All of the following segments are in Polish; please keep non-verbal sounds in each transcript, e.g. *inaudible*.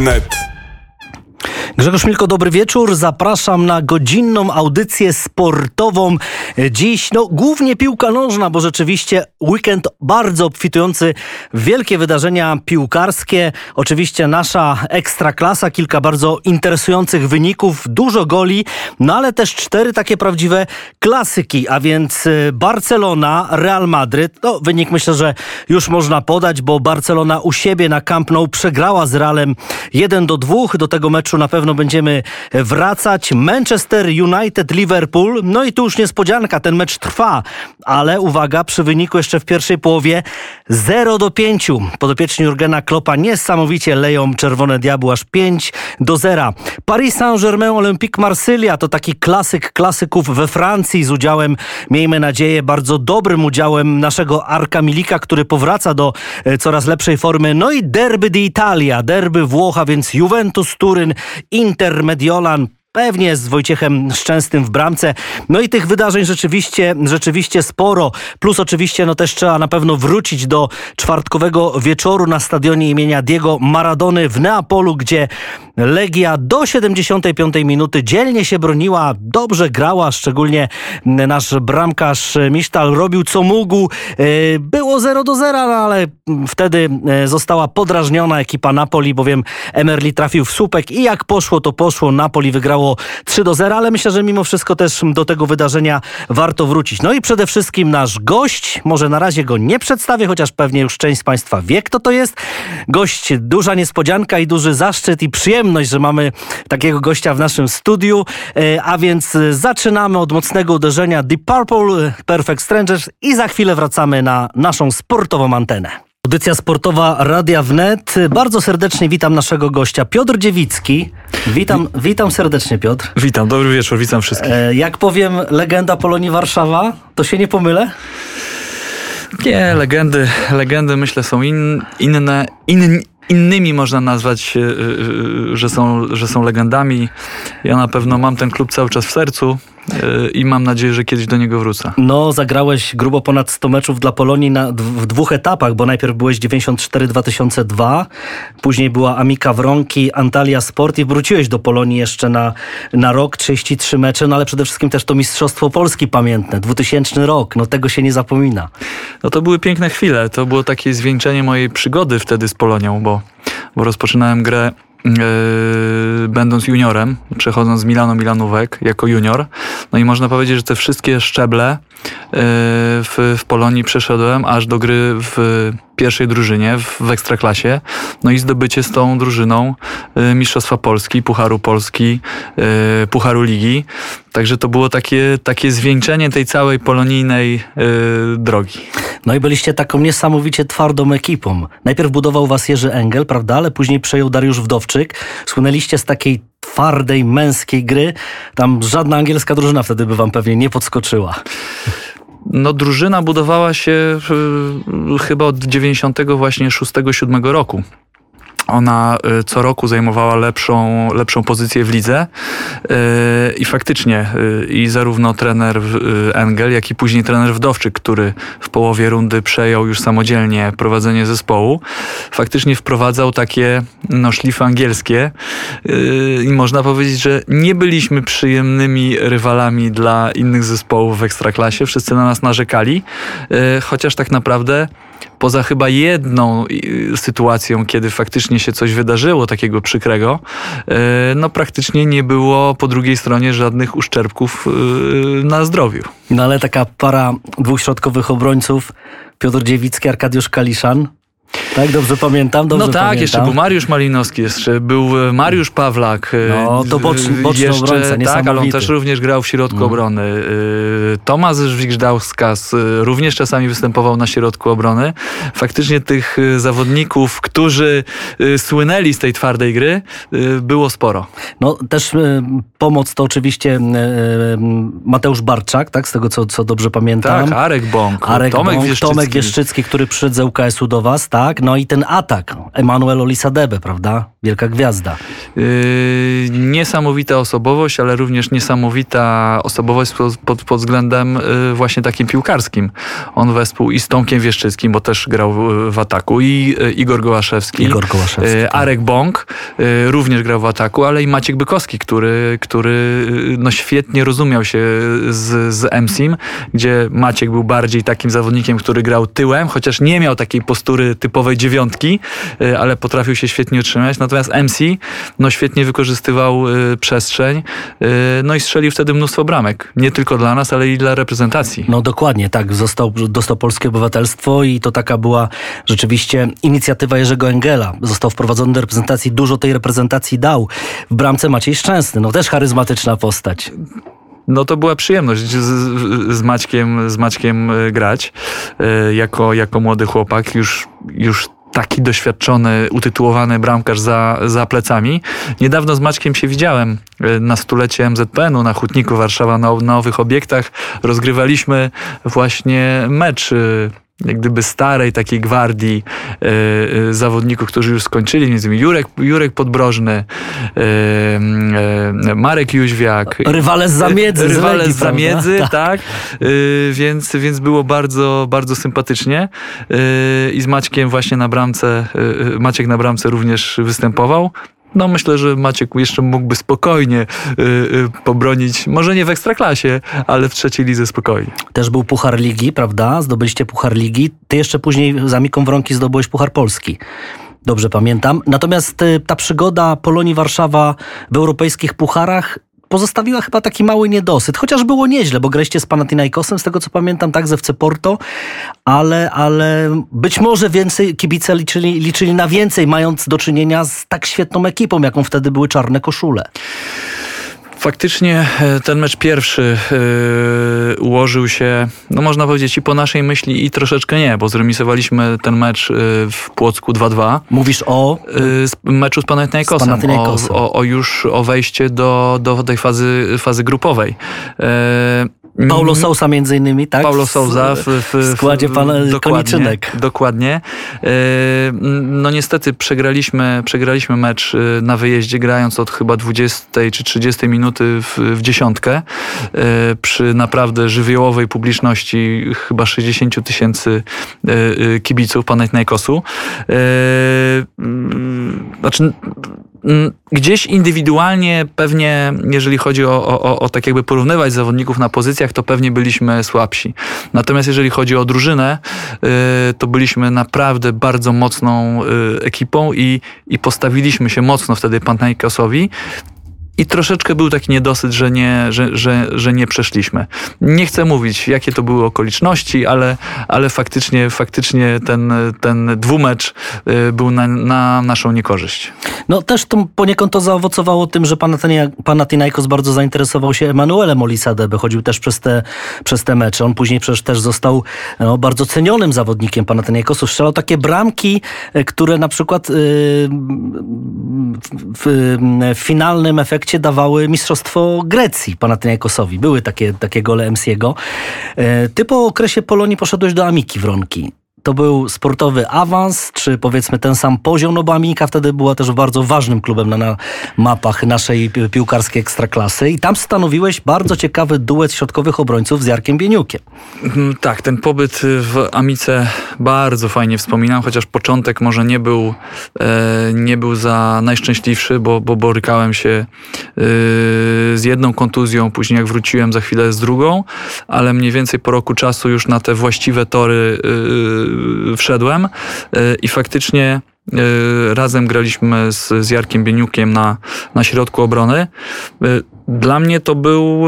wnet. Grzegorz Milko, dobry wieczór. Zapraszam na godzinną audycję sportową. Dziś, no, głównie piłka nożna, bo rzeczywiście weekend bardzo obfitujący w wielkie wydarzenia piłkarskie. Oczywiście nasza ekstraklasa, kilka bardzo interesujących wyników, dużo goli, no ale też cztery takie prawdziwe klasyki, a więc y, Barcelona, Real Madryt. No, wynik myślę, że już można podać, bo Barcelona u siebie na Camp Nou przegrała z Realem 1 do 2. Do tego meczu na pewno będziemy wracać. Manchester United, Liverpool. No i tu już niespodzianka, ten mecz trwa, ale uwaga, przy wyniku jeszcze w pierwszej połowie 0 do 5. Podopieczni Jurgena Kloppa niesamowicie leją czerwone diabły aż 5 do 0. Paris Saint-Germain, Olympique Marsylia to taki klasyk klasyków we Francji z udziałem, miejmy nadzieję, bardzo dobrym udziałem naszego Arka Milika, który powraca do e, coraz lepszej formy. No i derby d'Italia, derby Włocha, więc Juventus Turyn, Inter Mediolan, Pewnie z Wojciechem Szczęsnym w bramce. No i tych wydarzeń rzeczywiście, rzeczywiście sporo. Plus oczywiście no też trzeba na pewno wrócić do czwartkowego wieczoru na stadionie imienia Diego Maradony w Neapolu, gdzie Legia do 75 minuty dzielnie się broniła, dobrze grała, szczególnie nasz bramkarz Misztal robił co mógł. E, było 0 do 0, no ale wtedy e, została podrażniona ekipa Napoli, bowiem Emerli trafił w słupek i jak poszło, to poszło. Napoli wygrało 3 do 0, ale myślę, że mimo wszystko też do tego wydarzenia warto wrócić. No i przede wszystkim nasz gość, może na razie go nie przedstawię, chociaż pewnie już część z Państwa wie, kto to jest. Gość, duża niespodzianka i duży zaszczyt i przyjemność, że mamy takiego gościa w naszym studiu. E, a więc zaczynamy od mocnego uderzenia Deep Purple, Perfect Strangers i za chwilę wracamy na naszą sportową antenę. Audycja sportowa Radia Wnet. Bardzo serdecznie witam naszego gościa, Piotr Dziewicki. Witam, witam serdecznie, Piotr. Witam, dobry wieczór, witam wszystkich. E, jak powiem legenda Polonii Warszawa, to się nie pomylę? Nie, legendy, legendy myślę są in, inne, in, innymi można nazwać, e, e, że są, że są legendami. Ja na pewno mam ten klub cały czas w sercu. E, i mam nadzieję, że kiedyś do niego wrócę. No, zagrałeś grubo ponad 100 meczów dla Polonii na, w dwóch etapach, bo najpierw byłeś 94-2002, później była Amika Wronki, Antalya Sport i wróciłeś do Polonii jeszcze na, na rok, 33 mecze, no ale przede wszystkim też to Mistrzostwo Polski pamiętne, 2000 rok, no tego się nie zapomina. No to były piękne chwile, to było takie zwieńczenie mojej przygody wtedy z Polonią, bo, bo rozpoczynałem grę będąc juniorem, przechodząc z Milano Milanówek jako junior. No i można powiedzieć, że te wszystkie szczeble yy, w, w Polonii przeszedłem aż do gry w pierwszej drużynie w, w Ekstraklasie. No i zdobycie z tą drużyną y, Mistrzostwa Polski, Pucharu Polski, y, Pucharu Ligi. Także to było takie, takie zwieńczenie tej całej polonijnej y, drogi. No i byliście taką niesamowicie twardą ekipą. Najpierw budował was Jerzy Engel, prawda? Ale później przejął Dariusz Wdowczyk. Słynęliście z takiej twardej, męskiej gry. Tam żadna angielska drużyna wtedy by wam pewnie nie podskoczyła. No, drużyna budowała się y, chyba od 90 właśnie 6-7 roku. Ona y, co roku zajmowała lepszą, lepszą pozycję w lidze. Y, i faktycznie y, i zarówno trener Engel, jak i później trener Wdowczyk, który w połowie rundy przejął już samodzielnie prowadzenie zespołu, faktycznie wprowadzał takie no, szlify angielskie i można powiedzieć, że nie byliśmy przyjemnymi rywalami dla innych zespołów w Ekstraklasie. Wszyscy na nas narzekali, chociaż tak naprawdę poza chyba jedną sytuacją, kiedy faktycznie się coś wydarzyło takiego przykrego, e, no praktycznie nie było po drugiej stronie żadnych uszczerbków e, na zdrowiu. No ale taka para dwóch środkowych obrońców, Piotr Dziewicki, Arkadiusz Kaliszan, tak, dobrze pamiętam, dobrze No tak, pamiętam. jeszcze był Mariusz Malinowski, jeszcze był e, Mariusz Pawlak. E, no, to boczny, boczny jeszcze, obrońca, Tak, ale on też również grał w środku mm. obrony. E, Tomasz Żwigżdauskas również czasami występował na środku obrony. Faktycznie tych zawodników, którzy słynęli z tej twardej gry, było sporo. No też pomoc to oczywiście Mateusz Barczak, tak, z tego co, co dobrze pamiętam. Tak, Arek Bąk, Arek Tomek, Bąk, Wieszczycki. Tomek Wieszczycki, który przyszedł z UKS-u do was, tak? Tak, no i ten atak, Emanuel Olisadebe, prawda? Wielka gwiazda. Yy, niesamowita osobowość, ale również niesamowita osobowość pod, pod, względem yy, właśnie takim piłkarskim. On wespół i z Tomkiem Wieszczyckim, bo też grał w ataku, i yy, Igor Gołaszewski, Igor Gołaszewski yy, tak. Arek Bąk yy, również grał w ataku, ale i Maciek Bykowski, który, który yy, no świetnie rozumiał się z, z MSIM, gdzie Maciek był bardziej takim zawodnikiem, który grał tyłem, chociaż nie miał takiej postury typowej dziewiątki, yy, ale potrafił się świetnie utrzymać. Natomiast MC no świetnie wykorzystywał y, przestrzeń, y, no i strzelił wtedy mnóstwo bramek. Nie tylko dla nas, ale i dla reprezentacji. No dokładnie, tak. Został, dostał polskie obywatelstwo i to taka była rzeczywiście inicjatywa Jerzego Engela. Został wprowadzony do reprezentacji, dużo tej reprezentacji dał. W bramce Maciej Szczęsny, no też charyzmatyczna postać. No to była przyjemność z, z, Maćkiem, z Maćkiem y, grać y, jako, jako młody chłopak. Już, już taki doświadczony, utytułowany bramkarz za, za plecami. Niedawno z Maćkiem się widziałem y, na stulecie MZPN-u na Hutniku Warszawa na, na nowych obiektach. Rozgrywaliśmy właśnie mecz jak gdyby starej takiej gwardii y, y, zawodników, którzy już skończyli, między innymi Jurek, Jurek Podbrożny, y, Marek Jóźwiak. Rywale z zamiedzy. Rywale z, Legii, z zamiedzy, prawda? tak. więc, więc było bardzo, bardzo sympatycznie. I z Maćkiem właśnie na bramce, Maciek na bramce również występował. No myślę, że Maciek jeszcze mógłby spokojnie y, y, pobronić, może nie w ekstraklasie, ale w trzeciej lidze spokojnie. Też był Puchar Ligi, prawda? Zdobyliście Puchar Ligi. Ty jeszcze później za Miką Wronki zdobyłeś Puchar Polski. Dobrze pamiętam. Natomiast y, ta przygoda Polonii Warszawa w europejskich pucharach pozostawiła chyba taki mały niedosyt, chociaż było nieźle, bo graliście z Panathinaikosem, z tego co pamiętam, tak, ze FC Porto, ale, ale być może więcej kibice liczyli, liczyli na więcej, mając do czynienia z tak świetną ekipą, jaką wtedy były czarne koszule. Faktycznie ten mecz pierwszy yy, ułożył się, no można powiedzieć, i po naszej myśli, i troszeczkę nie, bo zremisowaliśmy ten mecz yy, w Płocku 2-2. Mówisz o? Yy, meczu z Panathinaikosem. Z Panathinaikosem. O, o, o, już o wejście do, do tej fazy, fazy grupowej. Paulo Sousa między innymi, tak? Paulo Sousa w, w, w składzie pana Koniczynek. Dokładnie. No niestety przegraliśmy, przegraliśmy mecz na wyjeździe, grając od chyba 20 czy 30 minuty w, w dziesiątkę przy naprawdę żywiołowej publiczności chyba 60 tysięcy kibiców Panathinaikosu. Znaczy gdzieś indywidualnie pewnie, jeżeli chodzi o, o, o tak jakby porównywać zawodników na pozycjach, to pewnie byliśmy słabsi. Natomiast jeżeli chodzi o drużynę, to byliśmy naprawdę bardzo mocną ekipą i, i postawiliśmy się mocno wtedy Panathinaikosowi. I troszeczkę był taki niedosyt, że nie, że, że, że nie przeszliśmy. Nie chcę mówić, jakie to były okoliczności, ale, ale faktycznie, faktycznie ten, ten dwumecz był na, na naszą niekorzyść. No też to poniekąd to zaowocowało tym, że Panathinaikos bardzo zainteresował się Emanuelem Olisadebe. Chodził też przez te, przez te mecze. On później przecież też został no, bardzo cenionym zawodnikiem Panathinaikosu. Strzelał takie bramki, które na przykład yy, w, w finalnym efekcie dawały Mistrzostwo Grecji Panathinaikosowi. Były takie, takie gole MC'ego. Ty po okresie Polonii poszedłeś do Amiki Wronki. To był sportowy awans, czy powiedzmy ten sam poziom, no bo Amika wtedy była też bardzo ważnym klubem na, na mapach naszej piłkarskiej ekstraklasy i tam stanowiłeś bardzo ciekawy duet środkowych obrońców z Jarkiem Bieniukiem. Tak, ten pobyt w Amice bardzo fajnie wspominam, chociaż początek może nie był, e, nie był za najszczęśliwszy, bo, bo borykałem się e, z jedną kontuzją, później jak wróciłem za chwilę z drugą, ale mniej więcej po roku czasu już na te właściwe tory e, wszedłem i faktycznie razem graliśmy z, z Jarkiem Bieniukiem na, na środku obrony. Dla mnie to był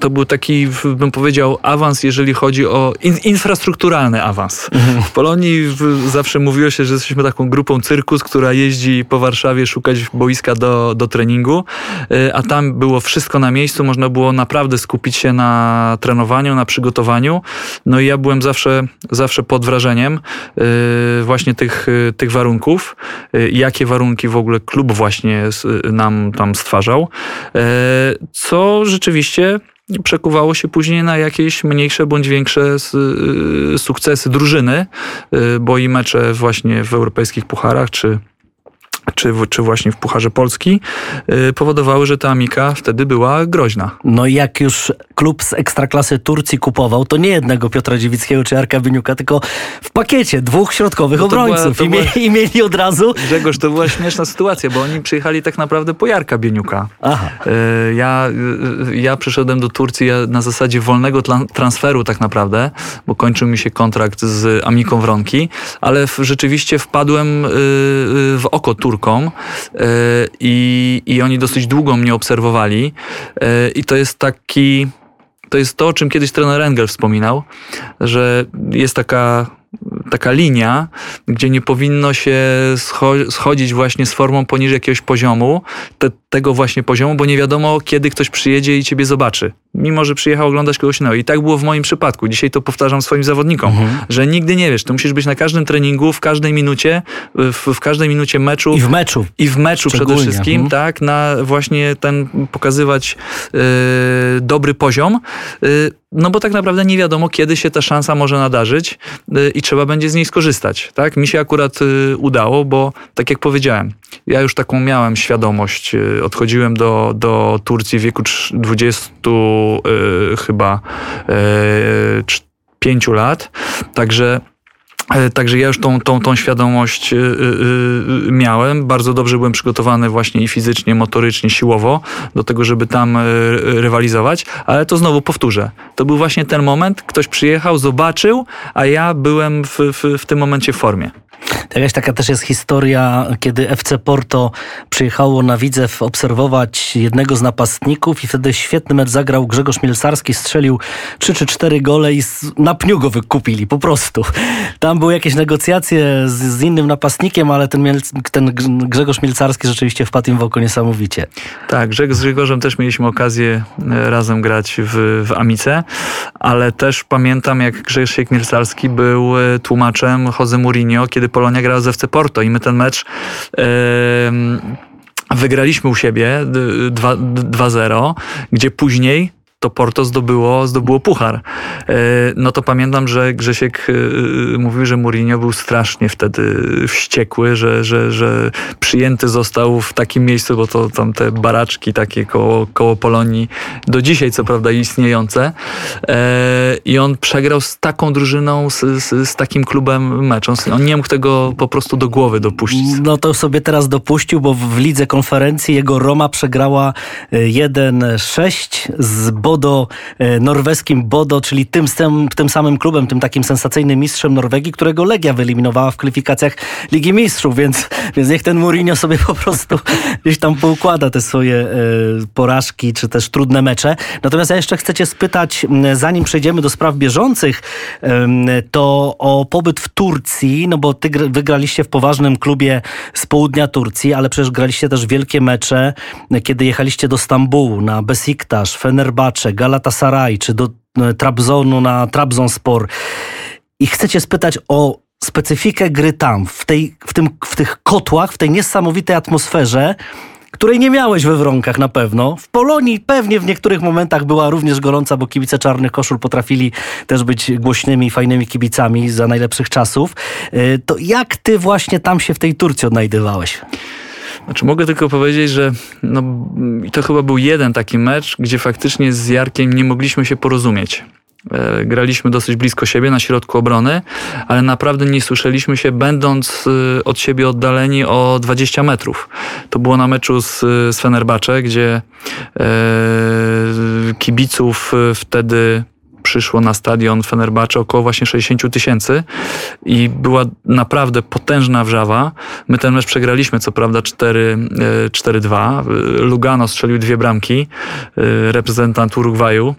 to był taki, bym powiedział, awans, jeżeli chodzi o in, infrastrukturalny awans. Mhm. W Polonii w, zawsze mówiło się, że jesteśmy taką grupą cyrkus, która jeździ po Warszawie szukać boiska do, do treningu, a tam było wszystko na miejscu, można było naprawdę skupić się na trenowaniu, na przygotowaniu. No i ja byłem zawsze, zawsze pod wrażeniem właśnie tych, tych warunków, jakie warunki w ogóle klub właśnie nam tam stwarzał, co rzeczywiście przekuwało się później na jakieś mniejsze bądź większe sukcesy drużyny, bo i mecze właśnie w europejskich pucharach czy czy, czy właśnie w Pucharze Polski, yy, powodowały, że ta Amika wtedy była groźna. No i jak już klub z Ekstraklasy Turcji kupował, to nie jednego Piotra Dziewickiego czy Arka Byniuka, tylko w pakiecie dwóch środkowych no obrońców była, I, była... i, mieli od razu... Grzegorz, to była śmieszna sytuacja, bo oni przyjechali tak naprawdę po Jarka Bieniuka. Aha. Yy, ja, yy, ja przyszedłem do Turcji na zasadzie wolnego transferu tak naprawdę, bo kończył mi się kontrakt z Amiką Wronki, ale w, rzeczywiście wpadłem w oko Turcji Turkom e, i, i oni dosyć długo mnie obserwowali. E, i to jest taki, to jest to, o czym kiedyś trener Engel wspominał, że jest taka taka linia, gdzie nie powinno się schodzić właśnie z formą poniżej jakiegoś poziomu, te, tego właśnie poziomu, bo nie wiadomo, kiedy ktoś przyjedzie i ciebie zobaczy. Mimo, że przyjechał oglądać kogoś innego. I tak było w moim przypadku. Dzisiaj to powtarzam swoim zawodnikom, mhm. że nigdy nie wiesz. Ty musisz być na każdym treningu, w każdej minucie, w, w każdej minucie meczu. I w meczu. I w meczu przede wszystkim, mhm. tak, na właśnie ten pokazywać yy, dobry poziom. Yy, no bo tak naprawdę nie wiadomo, kiedy się ta szansa może nadarzyć yy, i trzeba będzie z niej skorzystać. Tak? Mi się akurat yy, udało, bo tak jak powiedziałem, ja już taką miałem świadomość. Yy, odchodziłem do, do Turcji w wieku 20 yy, chyba yy, 5 lat. Także także ja już tą, tą, tą świadomość y, y, miałem. Bardzo dobrze byłem przygotowany właśnie i fizycznie, motorycznie, siłowo do tego, żeby tam e, rywalizować, ale to znowu powtórzę. To był właśnie ten moment, ktoś przyjechał, zobaczył, a ja byłem w, w, w tym momencie w formie. Jakaś taka też jest historia, kiedy FC Porto przyjechało na Widzew obserwować jednego z napastników i wtedy świetny mecz zagrał Grzegorz Mielsarski, strzelił 3 czy 4 gole i na pniu go wykupili po prostu. Tam były jakieś negocjacje z, z innym napastnikiem, ale ten, Miel, ten Grzegorz Mielcarski rzeczywiście wpadł im w oko niesamowicie. Tak, z Grzegorzem też mieliśmy okazję e, razem grać w, w Amice, ale też pamiętam jak Grzegorz Mielcarski był e, tłumaczem Jose Mourinho, kiedy Polonia grała z FC Porto i my ten mecz yy, wygraliśmy u siebie 2-0, gdzie później to Porto zdobyło, zdobyło puchar. E, no to pamiętam, że Grzesiek e, e, mówił, że Mourinho był strasznie wtedy wściekły, że, że, że przyjęty został w takim miejscu, bo to tam te baraczki takie koło, koło Polonii, do dzisiaj co prawda istniejące. I on przegrał z taką drużyną, z, z, z takim klubem mecz. On nie mógł tego po prostu do głowy dopuścić. No to sobie teraz dopuścił, bo w lidze konferencji jego Roma przegrała 1-6 z Bodo, e, norweskim Bodo, czyli tym, tym samym klubem, tym takim sensacyjnym mistrzem Norwegii, którego Legia wyeliminowała w kwalifikacjach Ligi Mistrzów, więc, więc niech ten Mourinho sobie po prostu gdzieś tam poukłada te swoje e, porażki, czy też trudne mecze. Natomiast ja jeszcze chcę cię spytać, zanim przejdziemy do spraw bieżących, to o pobyt w Turcji, no bo ty wygraliście w poważnym klubie z południa Turcji, ale przecież graliście też wielkie mecze, kiedy jechaliście do Stambułu na Besiktas, Fenerbahce, Fenerbahce, Galatasaray czy do e, Trabzonu na Trabzonspor i chcecie spytać o specyfikę gry tam, w, tej, w, tym, w tych kotłach, w tej niesamowitej atmosferze, której nie miałeś we Wronkach na pewno. W Polonii pewnie w niektórych momentach była również gorąca, bo kibice Czarnych Koszul potrafili też być głośnymi, fajnymi kibicami za najlepszych czasów. E, to jak ty właśnie tam się w tej Turcji odnajdywałeś? Znaczy mogę tylko powiedzieć, że no, to chyba był jeden taki mecz, gdzie faktycznie z Jarkiem nie mogliśmy się porozumieć. E, graliśmy dosyć blisko siebie na środku obrony, ale naprawdę nie słyszeliśmy się, będąc e, od siebie oddaleni o 20 metrów. To było na meczu z, z Fenerbahce, gdzie e, kibiców wtedy przyszło na stadion Fenerbahce około właśnie 60 tysięcy i była naprawdę potężna wrzawa. My ten mecz przegraliśmy, co prawda 4-2. E, Lugano strzelił dwie bramki, e, reprezentant Urugwaju.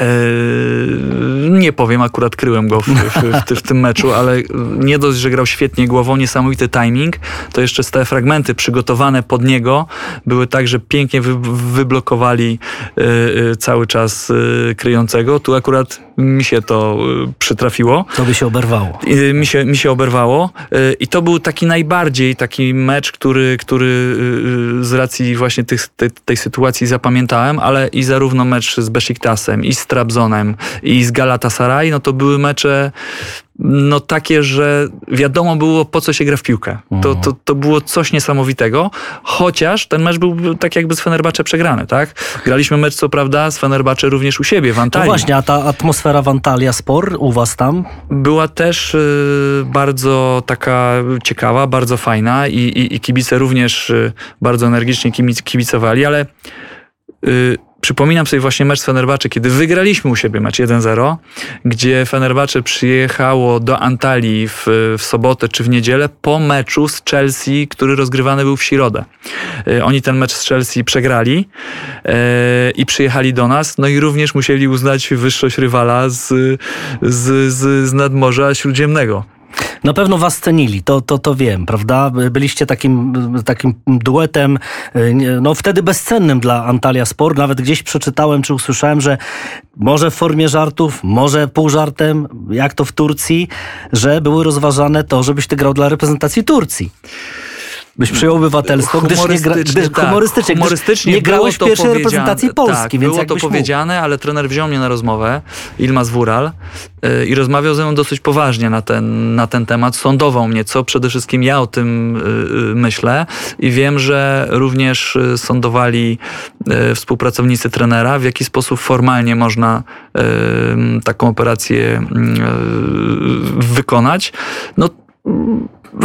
Eee, nie powiem, akurat kryłem go w, w, w, w, tym meczu, ale nie dość, że grał świetnie głową, niesamowity timing, to jeszcze te fragmenty przygotowane pod niego były tak, że pięknie wy, wyblokowali yy, cały czas yy, kryjącego. Tu akurat mi się to y, przytrafiło. To by się oberwało. Y, Mi się, mi się oberwało Y, i to był taki najbardziej taki mecz, który, który z racji właśnie tych, tej, tej sytuacji zapamiętałem, ale i zarówno mecz z Besiktasem, i z Trabzonem, i z Galatasaray, no to były mecze no takie, że wiadomo było po co się gra w piłkę. To, to, to było coś niesamowitego, chociaż ten mecz był tak jakby z Fenerbahce przegrany, tak? Graliśmy mecz co prawda z Fenerbahce również u siebie w No Antalii. właśnie, a ta atmosfera w Antalya Spor u was tam? Była też y, bardzo taka ciekawa, bardzo fajna i, i, i kibice również y, bardzo energicznie kibic, kibicowali, ale y, przypominam sobie właśnie mecz z Fenerbahce, kiedy wygraliśmy u siebie mecz 1-0, gdzie Fenerbahce przyjechało do Antalii w, w sobotę czy w niedzielę po meczu z Chelsea, który rozgrywany był w środę. Y, Oni ten mecz z Chelsea przegrali y, i przyjechali do nas, no i również musieli uznać wyższość rywala z, z, z, z nadmorza śródziemnego. Na pewno was cenili, to, to, to wiem, prawda? Byliście takim, takim duetem, y, no wtedy bezcennym dla Antalya Sport. Nawet gdzieś przeczytałem czy usłyszałem, że może w formie żartów, może pół żartem, jak to w Turcji, że były rozważane to, żebyś ty grał dla reprezentacji Turcji. Byś przyjął obywatelstwo, gdyż nie gra, Humorystycznie, gdyż, tak. humorystycznie, Humorystycznie gdyż nie grałeś w pierwszej powiedziane- reprezentacji Polski, tak, więc było to jakbyś mógł. powiedziane, ale trener wziął mnie na rozmowę, Ilmaz Wural, yy, i rozmawiał ze mną dosyć poważnie na ten, na ten temat. Sądował mnie, co przede wszystkim ja o tym yy, myślę i wiem, że również yy, sądowali yy, współpracownicy trenera, w jaki sposób formalnie można yy, taką operację wykonać. No,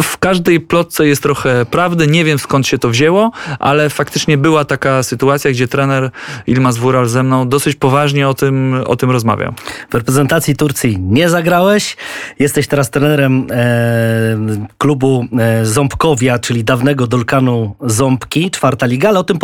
w każdej plotce jest trochę prawdy. Nie wiem skąd się to wzięło, ale faktycznie była taka sytuacja, gdzie trener Ilmaz Wural ze mną dosyć poważnie o tym, o tym rozmawiał. W reprezentacji Turcji nie zagrałeś. Jesteś teraz trenerem e, klubu e, Ząbkowia, czyli dawnego Dolkanu Ząbki, czwarta liga, ale o tym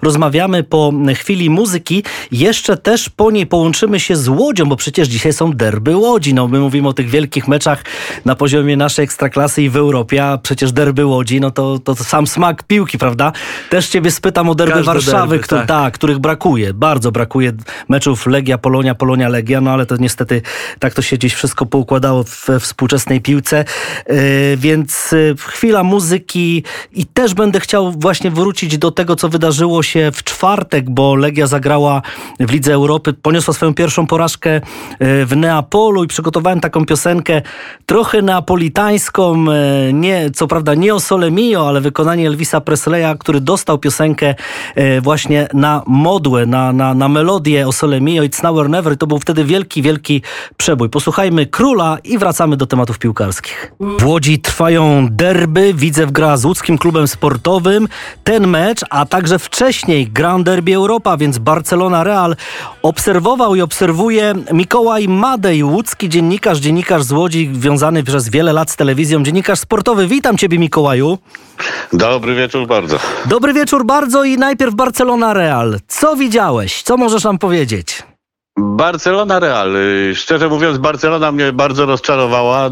porozmawiamy po chwili muzyki. Jeszcze też po niej połączymy się z Łodzią, bo przecież dzisiaj są derby Łodzi. No, my mówimy o tych wielkich meczach na poziomie naszej ekstraklasy i w Europie, a przecież derby Łodzi, no to, to sam smak piłki, prawda? Też ciebie spytam o derby Każde Warszawy, derby, który, tak. tak, których brakuje. Bardzo brakuje meczów Legia, Polonia, Polonia, Legia, no ale to niestety tak to się gdzieś wszystko poukładało w współczesnej piłce. Yy, więc yy, chwila muzyki i też będę chciał właśnie wrócić do tego, co wydarzyło się w czwartek, bo Legia zagrała w Lidze Europy, poniosła swoją pierwszą porażkę yy, w Neapolu i przygotowałem taką piosenkę trochę neapolitańską, yy, nie, co prawda nie o Sole Mio, ale wykonanie Elvisa Presleya, który dostał piosenkę e, właśnie na modłę, na, na, na melodię o Sole Mio It's Now or Never. To był wtedy wielki, wielki przebój. Posłuchajmy Króla i wracamy do tematów piłkarskich. W Łodzi trwają derby. Widzew gra z łódzkim klubem sportowym. Ten mecz, a także wcześniej Grand Derby Europa, więc Barcelona Real obserwował i obserwuje Mikołaj Madej, łódzki dziennikarz, dziennikarz z Łodzi, związany przez wiele lat z telewizją, dziennikarz sportowy. Witam Ciebie Mikołaju. Dobry wieczór bardzo. Dobry wieczór bardzo i najpierw Barcelona Real. Co widziałeś? Co możesz nam powiedzieć? Barcelona Real. Y, Szczerze mówiąc, Barcelona mnie bardzo rozczarowała. Y,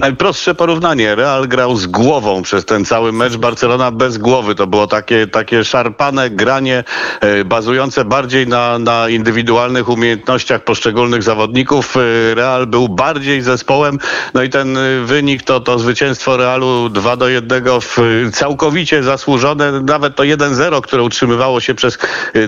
Najprostsze porównanie. Real grał z głową przez ten cały mecz. Barcelona bez głowy. To było takie, takie szarpane granie, y, bazujące bardziej na, na indywidualnych umiejętnościach poszczególnych zawodników. Real był bardziej zespołem. No i ten wynik to, to zwycięstwo Realu 2 do 1 w, całkowicie zasłużone. Nawet to 1-0, które utrzymywało się przez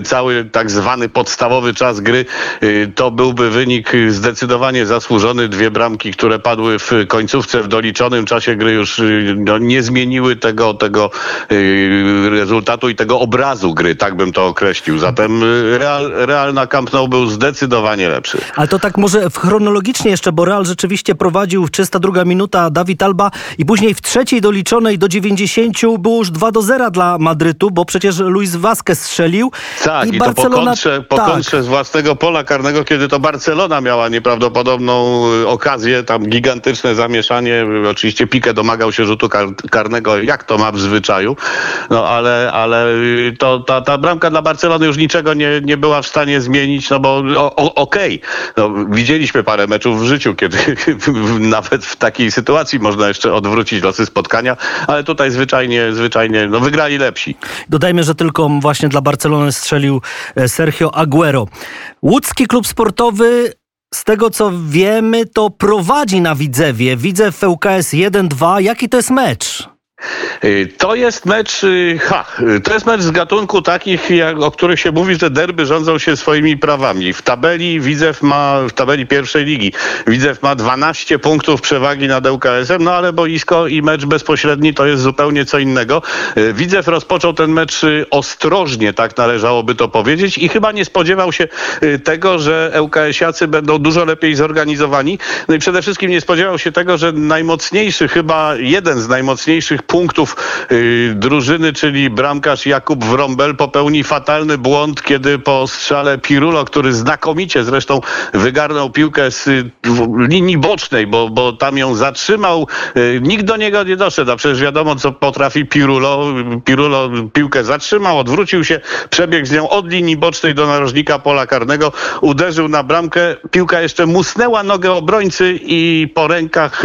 cały tak zwany podstawowy czas gry. Y, To byłby wynik zdecydowanie zasłużony. Dwie bramki, które padły w końcówce, w doliczonym czasie gry już y, no, nie zmieniły tego, tego y, rezultatu i tego obrazu gry, tak bym to określił. Zatem Real, Real na Camp Nou był zdecydowanie lepszy. Ale to tak może chronologicznie jeszcze, bo Real rzeczywiście prowadził w 302 minuta Dawid Alba i później w trzeciej doliczonej do 90 było już 2 do 0 dla Madrytu, bo przecież Luis Vazquez strzelił. Tak, i, to po kontrze, po tak. kontrze z własnego pola karnego, kiedy to Barcelona miała nieprawdopodobną y, okazję, tam gigantyczne zamieszanie. Oczywiście Pique domagał się rzutu kar karnego, jak to ma w zwyczaju. No ale, ale y, to, ta, ta bramka dla Barcelony już niczego nie, nie była w stanie zmienić, no bo okej, no, widzieliśmy parę meczów w życiu, kiedy *laughs* nawet w takiej sytuacji można jeszcze odwrócić losy spotkania, ale tutaj zwyczajnie, zwyczajnie, no wygrali lepsi. Dodajmy, że tylko właśnie dla Barcelony strzelił e, Sergio Aguero. Łódzki klub sportowy z tego co wiemy, to prowadzi na Widzewie. Widzę w ŁKS 1-2. Jaki to jest mecz? Y, to jest mecz, y, ha, y, to jest mecz z gatunku takich, jak, o których się mówi, że derby rządzą się swoimi prawami. W tabeli Widzew ma, w tabeli pierwszej ligi, Widzew ma 12 punktów przewagi nad ŁKS-em, no ale boisko i mecz bezpośredni to jest zupełnie co innego. Widzew rozpoczął ten mecz ostrożnie, tak należałoby to powiedzieć i chyba nie spodziewał się tego, że ŁKS-iacy będą dużo lepiej zorganizowani. No i przede wszystkim nie spodziewał się tego, że najmocniejszy, chyba jeden z najmocniejszych punktów yy, drużyny, czyli bramkarz Jakub Wrąbel popełni fatalny błąd, kiedy po strzale Pirulo, który znakomicie zresztą wygarnął piłkę z y, linii bocznej, bo, bo tam ją zatrzymał, yy, nikt do niego nie doszedł, a przecież wiadomo, co potrafi Pirulo. Pirulo piłkę zatrzymał, odwrócił się, przebiegł z nią od linii bocznej do narożnika pola karnego, uderzył na bramkę, piłka jeszcze musnęła nogę obrońcy i po rękach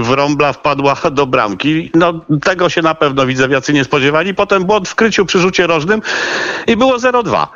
Wrąbla wpadła do bramki. No, tego się na pewno widzewiacy nie spodziewali. Potem błąd w kryciu przy rzucie rożnym i było 0-2.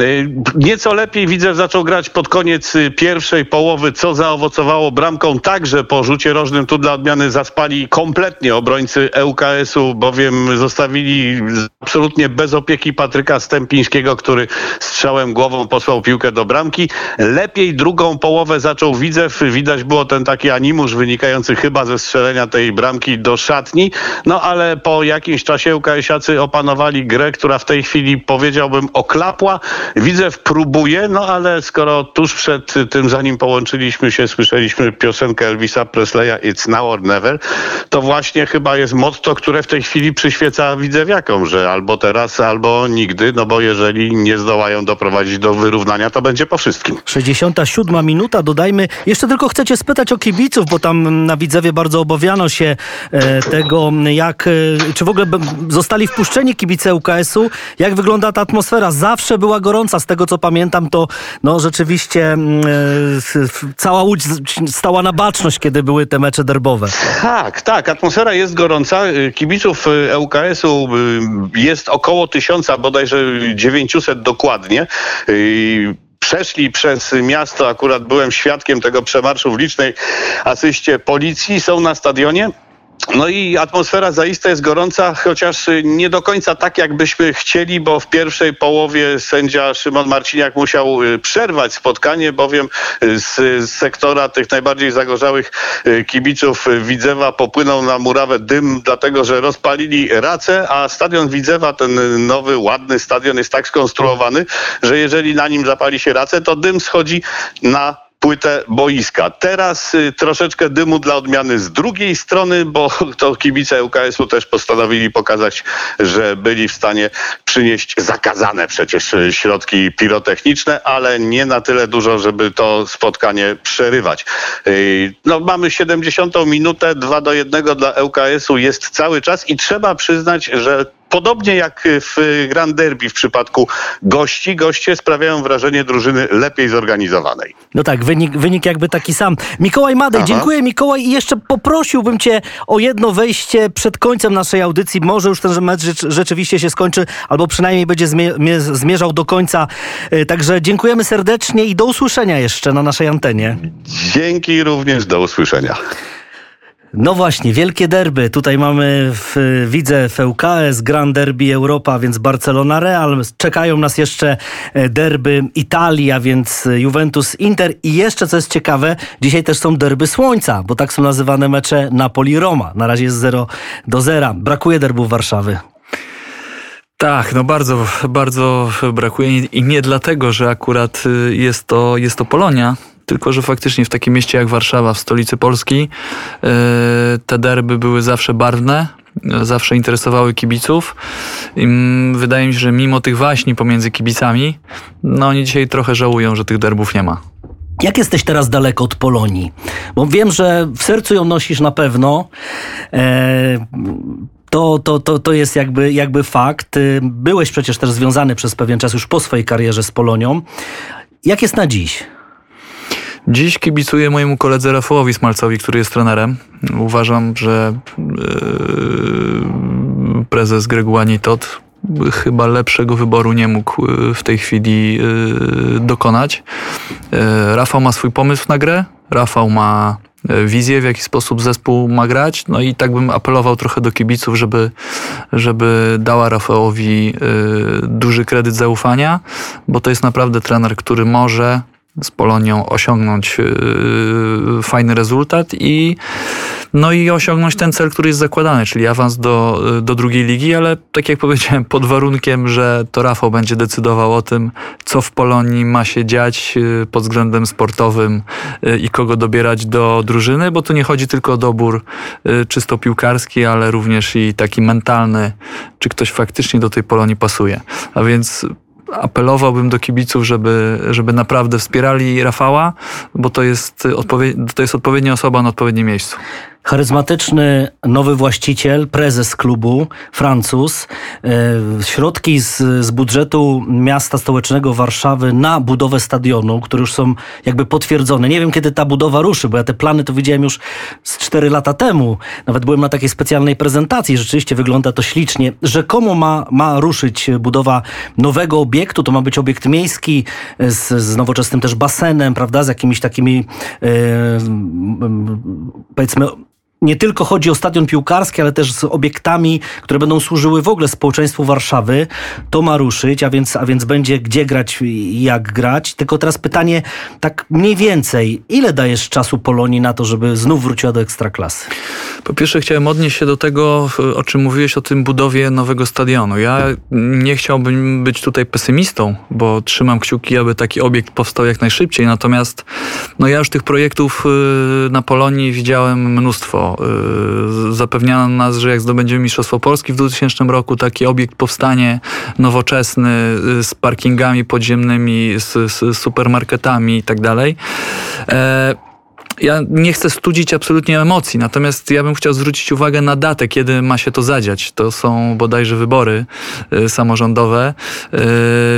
Y, nieco lepiej widzę, zaczął grać pod koniec y, pierwszej połowy, co zaowocowało bramką także po rzucie rożnym. Tu dla odmiany zaspali kompletnie obrońcy ŁKS-u, bowiem zostawili absolutnie bez opieki Patryka Stępińskiego, który strzałem głową posłał piłkę do bramki. Lepiej drugą połowę zaczął Widzew. Widać było ten taki animusz wynikający chyba ze strzelenia tej bramki do szatni. No ale po jakimś czasie ŁKS-iacy opanowali grę, która w tej chwili powiedziałbym oklapła. Widzew próbuje, no ale skoro tuż przed tym, zanim połączyliśmy się, słyszeliśmy piosenkę Elvisa Presleya It's Now or Never, to właśnie chyba jest motto, które w tej chwili przyświeca widzewiakom, że albo teraz, albo nigdy, no bo jeżeli nie zdołają doprowadzić do wyrównania, to będzie po wszystkim. 67 minuta, dodajmy. Jeszcze tylko chcecie spytać o kibiców, bo tam na Widzewie bardzo obawiano się e, tego, jak, e, czy w ogóle zostali wpuszczeni kibice UKS-u, jak wygląda ta atmosfera. Zawsze była gorąca gorąca. Z tego co pamiętam, to no, rzeczywiście e, cała Łódź stała na baczność, kiedy były te mecze derbowe. Tak, tak. Atmosfera jest gorąca. Y, kibiców y, ŁKS-u jest około tysiąca, bodajże 900 dokładnie przeszli przez miasto. Akurat byłem świadkiem tego przemarszu w licznej asyście policji. Są na stadionie. No i atmosfera zaiste jest gorąca, chociaż nie do końca tak, jakbyśmy chcieli, bo w pierwszej połowie sędzia Szymon Marciniak musiał y, przerwać spotkanie, bowiem y, z sektora tych najbardziej zagorzałych y, kibiców Widzewa popłynął na murawę dym, dlatego że rozpalili racę, a stadion Widzewa, ten nowy, ładny stadion jest tak skonstruowany, że jeżeli na nim zapali się racę, to dym schodzi na płytę boiska. Teraz y, troszeczkę dymu dla odmiany z drugiej strony, bo *laughs* to kibice UKS-u też postanowili pokazać, że byli w stanie przynieść zakazane przecież y, środki pirotechniczne, ale nie na tyle dużo, żeby to spotkanie przerywać. Y, no, mamy 70 minutę, 2 do 1 dla ŁKS-u jest cały czas i trzeba przyznać, że Podobnie jak w Grand Derby w przypadku gości, goście sprawiają wrażenie drużyny lepiej zorganizowanej. No tak, wynik, wynik jakby taki sam. Mikołaj Madej, Aha. dziękuję Mikołaj i jeszcze poprosiłbym cię o jedno wejście przed końcem naszej audycji. Może już ten mecz rzeczywiście się skończy, albo przynajmniej będzie zmierzał do końca. E, także dziękujemy serdecznie i do usłyszenia jeszcze na naszej antenie. Dzięki również, do usłyszenia. No właśnie, wielkie derby. Tutaj mamy, w, widzę, VKS, Grand Derby Europa, więc Barcelona Real. Czekają nas jeszcze e, derby Italia, więc Juventus Inter. I jeszcze, co jest ciekawe, dzisiaj też są derby Słońca, bo tak są nazywane mecze Napoli-Roma. Na razie jest 0 do 0. Brakuje derbów Warszawy. Tak, no bardzo, bardzo brakuje i nie dlatego, że akurat y, jest to, jest to Polonia, tylko że faktycznie w takim mieście jak Warszawa, w stolicy Polski, e, te derby były zawsze barwne, zawsze interesowały kibiców. I wydaje mi się, że mimo tych waśni pomiędzy kibicami, no oni dzisiaj trochę żałują, że tych derbów nie ma. Jak jesteś teraz daleko od Polonii? Bo wiem, że w sercu ją nosisz na pewno. E, to, to, to, to jest jakby, jakby fakt. Byłeś przecież też związany przez pewien czas już po swojej karierze z Polonią. Jak jest na dziś? Dziś kibicuję mojemu koledze Rafałowi Smalcowi, który jest trenerem. Uważam, że yy, prezes Greguani Tot chyba lepszego wyboru nie mógł w tej chwili dokonać. Rafał ma swój pomysł na grę, Rafał ma E, wizję, w jaki sposób zespół ma grać. No i tak bym apelował trochę do kibiców, żeby, żeby dała Rafałowi e, duży kredyt zaufania, bo to jest naprawdę trener, który może z Polonią osiągnąć e, fajny rezultat i no i osiągnąć ten cel, który jest zakładany, czyli awans do, do drugiej ligi, ale tak jak powiedziałem, pod warunkiem, że to Rafał będzie decydował o tym, co w Polonii ma się dziać y, pod względem sportowym y, i kogo dobierać do drużyny, bo tu nie chodzi tylko o dobór y, czysto piłkarski, ale również i taki mentalny, czy ktoś faktycznie do tej Polonii pasuje. A więc apelowałbym do kibiców, żeby, żeby naprawdę wspierali Rafała, bo to jest, to jest odpowiednia osoba na odpowiednim miejscu charyzmatyczny nowy właściciel, prezes klubu, Francuz. E, środki z, z budżetu miasta stołecznego Warszawy na budowę stadionu, które już są jakby potwierdzone. Nie wiem, kiedy ta budowa ruszy, bo ja te plany to widziałem już z 4 lata temu. Nawet byłem na takiej specjalnej prezentacji. Rzeczywiście wygląda to ślicznie. Rzekomo ma, ma ruszyć budowa nowego obiektu. To ma być obiekt miejski z, z nowoczesnym też basenem, prawda, z jakimiś takimi e, powiedzmy nie tylko chodzi o stadion piłkarski, ale też z obiektami, które będą służyły w ogóle społeczeństwu Warszawy. To ma ruszyć, a więc, a więc będzie gdzie grać i jak grać. Tylko teraz pytanie, tak mniej więcej, ile dajesz czasu Polonii na to, żeby znów wróciła do ekstraklasy? Po pierwsze chciałem odnieść się do tego, o czym mówiłeś, o tym budowie nowego stadionu. Ja nie chciałbym być tutaj pesymistą, bo trzymam kciuki, aby taki obiekt powstał jak najszybciej. Natomiast no ja już tych projektów y, na Polonii widziałem mnóstwo. Y, zapewniano nas, że jak zdobędziemy Mistrzostwo Polski w 2000 roku, taki obiekt powstanie nowoczesny y, z parkingami podziemnymi, z, z supermarketami i tak dalej. Ja nie chcę studzić absolutnie emocji, natomiast ja bym chciał zwrócić uwagę na datę, kiedy ma się to zadziać. To są bodajże wybory y, samorządowe, y,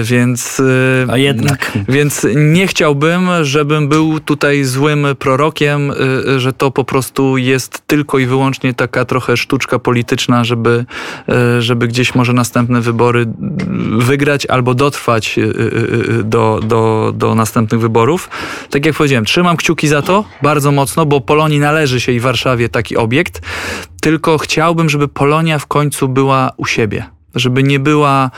więc. Y, A jednak. Więc nie chciałbym, żebym był tutaj złym prorokiem, y, że to po prostu jest tylko i wyłącznie taka trochę sztuczka polityczna, żeby, y, żeby gdzieś może następne wybory wygrać albo dotrwać y, do, do, do następnych wyborów. Tak jak powiedziałem, trzymam kciuki za to bardzo mocno, bo Polonii należy się i Warszawie taki obiekt, tylko chciałbym, żeby Polonia w końcu była u siebie żeby nie była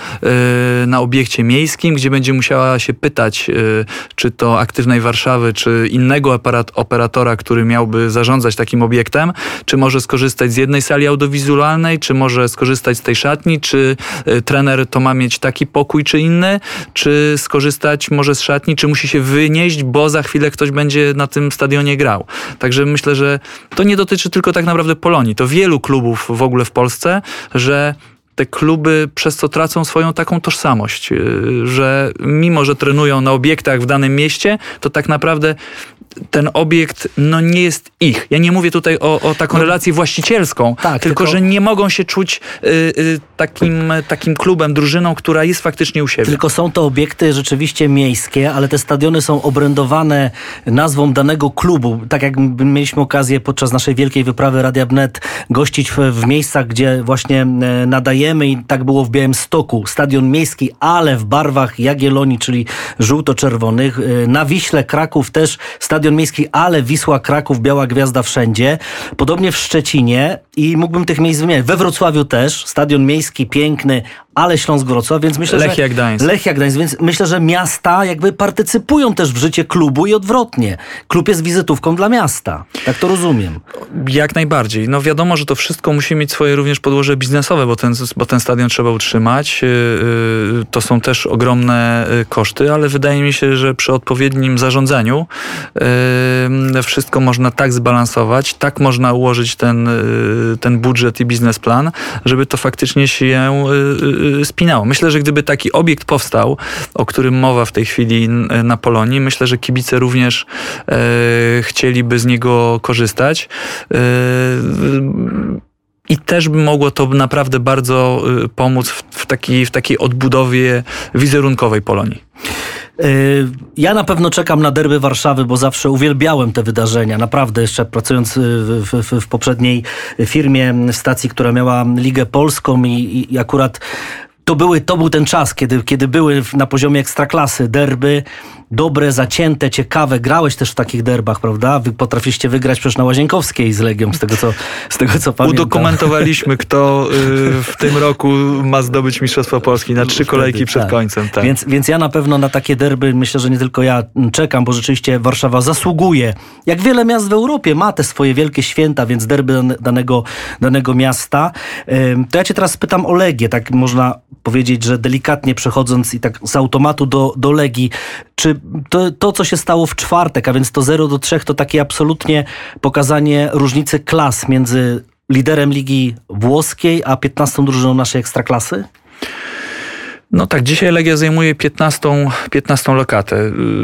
y, na obiekcie miejskim, gdzie będzie musiała się pytać, y, czy to aktywnej Warszawy, czy innego aparat, operatora, który miałby zarządzać takim obiektem, czy może skorzystać z jednej sali audiowizualnej, czy może skorzystać z tej szatni, czy y, trener to ma mieć taki pokój, czy inny, czy skorzystać może z szatni, czy musi się wynieść, bo za chwilę ktoś będzie na tym stadionie grał. Także myślę, że to nie dotyczy tylko tak naprawdę Polonii. To wielu klubów w ogóle w Polsce, że te kluby przez co tracą swoją taką tożsamość, y, że mimo, że trenują na obiektach w danym mieście, to tak naprawdę ten obiekt no, nie jest ich. Ja nie mówię tutaj o, o taką no, relację właścicielską, tak, tylko, tylko, że nie mogą się czuć y, y, takim, takim klubem, drużyną, która jest faktycznie u siebie. Tylko są to obiekty rzeczywiście miejskie, ale te stadiony są obrędowane nazwą danego klubu. Tak jak mieliśmy okazję podczas naszej wielkiej wyprawy Radia Wnet gościć w, w miejscach, gdzie właśnie e, nadajemy i tak było w Białymstoku. Stadion miejski, ale w barwach Jagiellonii, czyli żółto-czerwonych. E, na Wiśle Kraków też stadion Stadion Miejski, ale Wisła, Kraków, Biała Gwiazda wszędzie. Podobnie w Szczecinie i mógłbym tych miejsc wymieniać. We Wrocławiu też, Stadion Miejski piękny, ale Śląsk-Wrocław, więc myślę, Lechia że... Gdańsk. Lechia Gdańsk, więc myślę, że miasta jakby partycypują też w życie klubu i odwrotnie. Klub jest wizytówką dla miasta. Tak to rozumiem. Jak najbardziej. No wiadomo, że to wszystko musi mieć swoje również podłoże biznesowe, bo ten, bo ten stadion trzeba utrzymać. Y, y, to są też ogromne y, koszty, ale wydaje mi się, że przy odpowiednim zarządzaniu wszystko można tak zbalansować, tak można ułożyć ten, ten budżet i biznesplan, żeby to faktycznie się spinało. Myślę, że gdyby taki obiekt powstał, o którym mowa w tej chwili na Polonii, myślę, że kibice również chcieliby z niego korzystać. I też by mogło to naprawdę bardzo y, pomóc w, w, taki, w takiej odbudowie wizerunkowej Polonii. Y, ja na pewno czekam na derby Warszawy, bo zawsze uwielbiałem te wydarzenia. Naprawdę, jeszcze pracując w, w, w poprzedniej firmie, stacji, która miała Ligę Polską i, i akurat to, były, to był ten czas, kiedy, kiedy były na poziomie ekstraklasy derby, dobre, zacięte, ciekawe. Grałeś też w takich derbach, prawda? Wy potrafiliście wygrać przecież na Łazienkowskiej z Legią, z tego co, z tego, co pamiętam. Udokumentowaliśmy, kto y, w tym roku ma zdobyć Mistrzostwo Polski na trzy kolejki przed tak. końcem. Tak. Więc, więc ja na pewno na takie derby, myślę, że nie tylko ja czekam, bo rzeczywiście Warszawa zasługuje. Jak wiele miast w Europie ma te swoje wielkie święta, więc derby danego, danego miasta. To ja cię teraz pytam o Legię, tak można powiedzieć, że delikatnie przechodząc i tak z automatu do, do Legii, czy to, to, co się stało w czwartek, a więc to 0 do 3, to takie absolutnie pokazanie różnicy klas między liderem ligi włoskiej, a 15 drużyną naszej ekstraklasy? No tak, dzisiaj Legia zajmuje 15, 15 lokatę.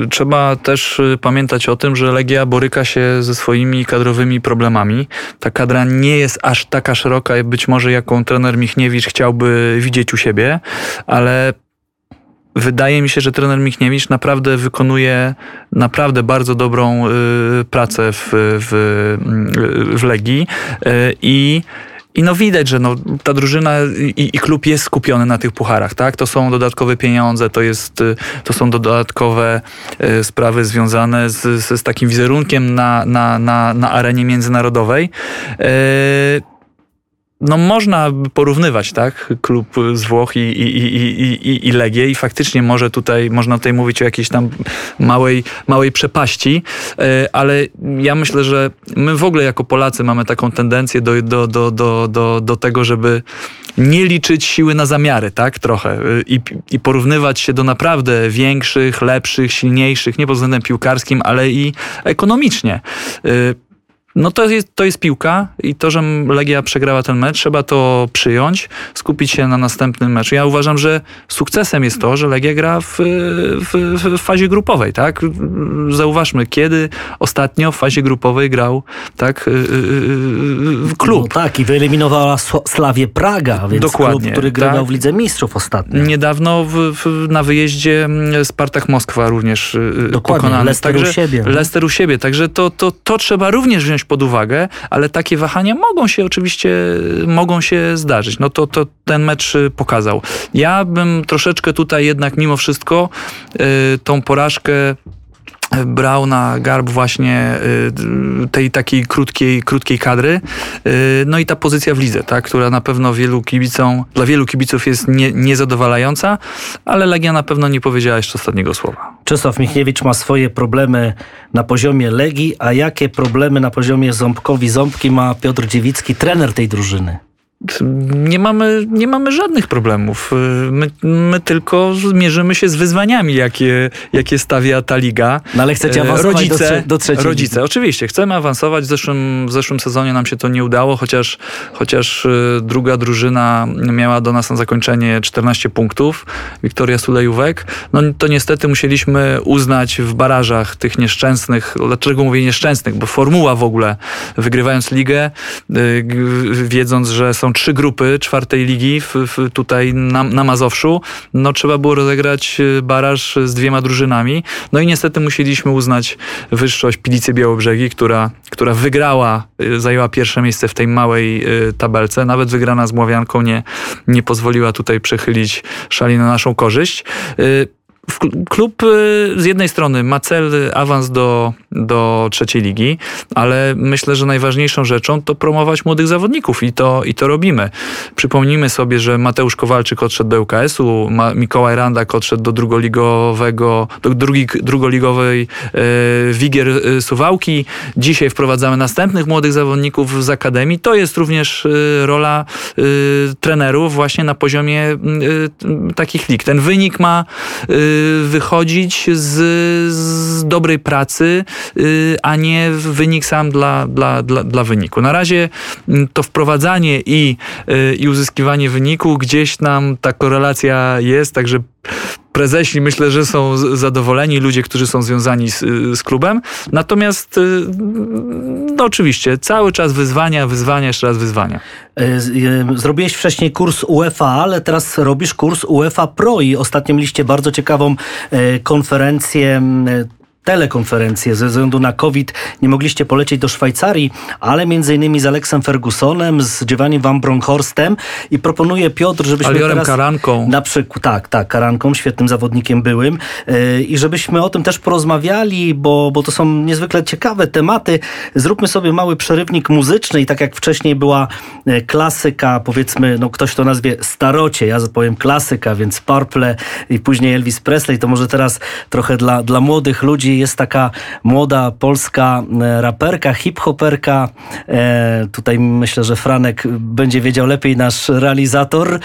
Y, trzeba też y, pamiętać o tym, że Legia boryka się ze swoimi kadrowymi problemami. Ta kadra nie jest aż taka szeroka, być może jaką trener Michniewicz chciałby widzieć u siebie, ale wydaje mi się, że trener Michniewicz naprawdę wykonuje naprawdę bardzo dobrą y, pracę w, w, w Legii i i no widać, że no, ta drużyna i, i, klub jest skupiony na tych pucharach, tak? To są dodatkowe pieniądze, to, jest, to są dodatkowe sprawy związane z, z, takim wizerunkiem na, na, na, na arenie międzynarodowej. E, no można porównywać, tak, klub z Włoch i, i, i, i, i Legię i faktycznie może tutaj, można tutaj mówić o jakiejś tam małej, małej przepaści, e, ale ja myślę, że my w ogóle jako Polacy mamy taką tendencję do, do, do, do, do, do tego, żeby nie liczyć siły na zamiary, tak, trochę. E, i, i porównywać się do naprawdę większych, lepszych, silniejszych, nie pod względem piłkarskim, ale i ekonomicznie. No to jest, to jest piłka i to, że Legia przegrała ten mecz, trzeba to przyjąć, skupić się na następnym meczu. Ja uważam, że sukcesem jest to, że Legia gra w, w, w fazie grupowej, tak? Zauważmy, kiedy ostatnio w fazie grupowej grał, tak, y, y, y, klub. No tak, i wyeliminowała Slawię Praga, więc Dokładnie, klub, który grywał tak? w Lidze Mistrzów ostatnio. Niedawno w, na wyjeździe mm, Spartak Moskwa również Dokładnie, pokonany. Leicester także, u siebie. No. Leicester u siebie, także to, to, to trzeba również wziąć pod uwagę, ale takie wahania mogą się oczywiście, mogą się zdarzyć. No to, to ten mecz pokazał. Ja bym troszeczkę tutaj jednak mimo wszystko y, tą porażkę brał na garb właśnie y, tej takiej krótkiej, krótkiej kadry. No i ta pozycja w lidze, tak, która na pewno wielu kibicom, dla wielu kibiców jest nie, niezadowalająca, ale Legia na pewno nie powiedziała jeszcze ostatniego słowa. Czesław Michniewicz ma swoje problemy na poziomie Legii, a jakie problemy na poziomie Ząbkowi-Ząbki ma Piotr Dziewicki, trener tej drużyny? Nie mamy, nie mamy żadnych problemów. My, my tylko mierzymy się z wyzwaniami, jakie, jakie stawia ta liga. No ale chcecie e, awansować rodzice, do, do trzeciej Rodzice, ligi. oczywiście. Chcemy awansować. W zeszłym, w zeszłym sezonie nam się to nie udało, chociaż, chociaż e, druga drużyna miała do nas na zakończenie 14 punktów. Wiktoria Sulejówek. No to niestety musieliśmy uznać w barażach tych nieszczęsnych, dlaczego mówię nieszczęsnych, bo formuła w ogóle, wygrywając ligę, e, wiedząc, że są trzy grupy czwartej ligi w, w tutaj na, na Mazowszu, no trzeba było rozegrać e, baraż z dwiema drużynami. No i niestety musieliśmy uznać wyższość Pilicy Białobrzegi, która, która wygrała, e, zajęła pierwsze miejsce w tej małej e, tabelce. Nawet wygrana z Mławianką nie, nie pozwoliła tutaj przechylić szali na naszą korzyść klub z jednej strony ma cel awans do, do trzeciej ligi, ale myślę, że najważniejszą rzeczą to promować młodych zawodników i to, i to robimy. Przypomnijmy sobie, że Mateusz Kowalczyk odszedł do UKS-u, Mikołaj Randak odszedł do drugoligowego, do drugi, drugoligowej e, Wigier e, Suwałki. Dzisiaj wprowadzamy następnych młodych zawodników z Akademii. To jest również e, rola trenerów właśnie na poziomie takich lig. Ten wynik ma wychodzić z, z dobrej pracy, y, a nie wynik sam dla, dla, dla, dla wyniku. Na razie mm, to wprowadzanie i, y, i uzyskiwanie wyniku gdzieś nam ta korelacja jest, także prezesi myślę, że są zadowoleni, ludzie, którzy są związani z, z klubem. Natomiast y, no oczywiście, cały czas wyzwania, wyzwania, jeszcze raz wyzwania. Zrobiłeś wcześniej kurs UEFA, ale teraz robisz kurs UEFA Pro i ostatnio mieliście bardzo ciekawą konferencję telekonferencję. Ze względu na COVID nie mogliście polecieć do Szwajcarii, ale między innymi z Aleksem Fergusonem, z Giovanni Van Bronckhorsten i proponuje Piotr, żebyśmy Aliorem teraz... Karanką. Na przykład, tak, tak, Karanką, świetnym zawodnikiem byłym yy, i żebyśmy o tym też porozmawiali, bo, bo to są niezwykle ciekawe tematy. Zróbmy sobie mały przerywnik muzyczny i tak jak wcześniej była e, klasyka, powiedzmy, no ktoś to nazwie starocie, ja powiem klasyka, więc Purple i później Elvis Presley, to może teraz trochę dla, dla młodych ludzi jest taka młoda polska e, raperka, hip-hoperka. E, tutaj myślę, że Franek będzie wiedział lepiej nasz realizator. E,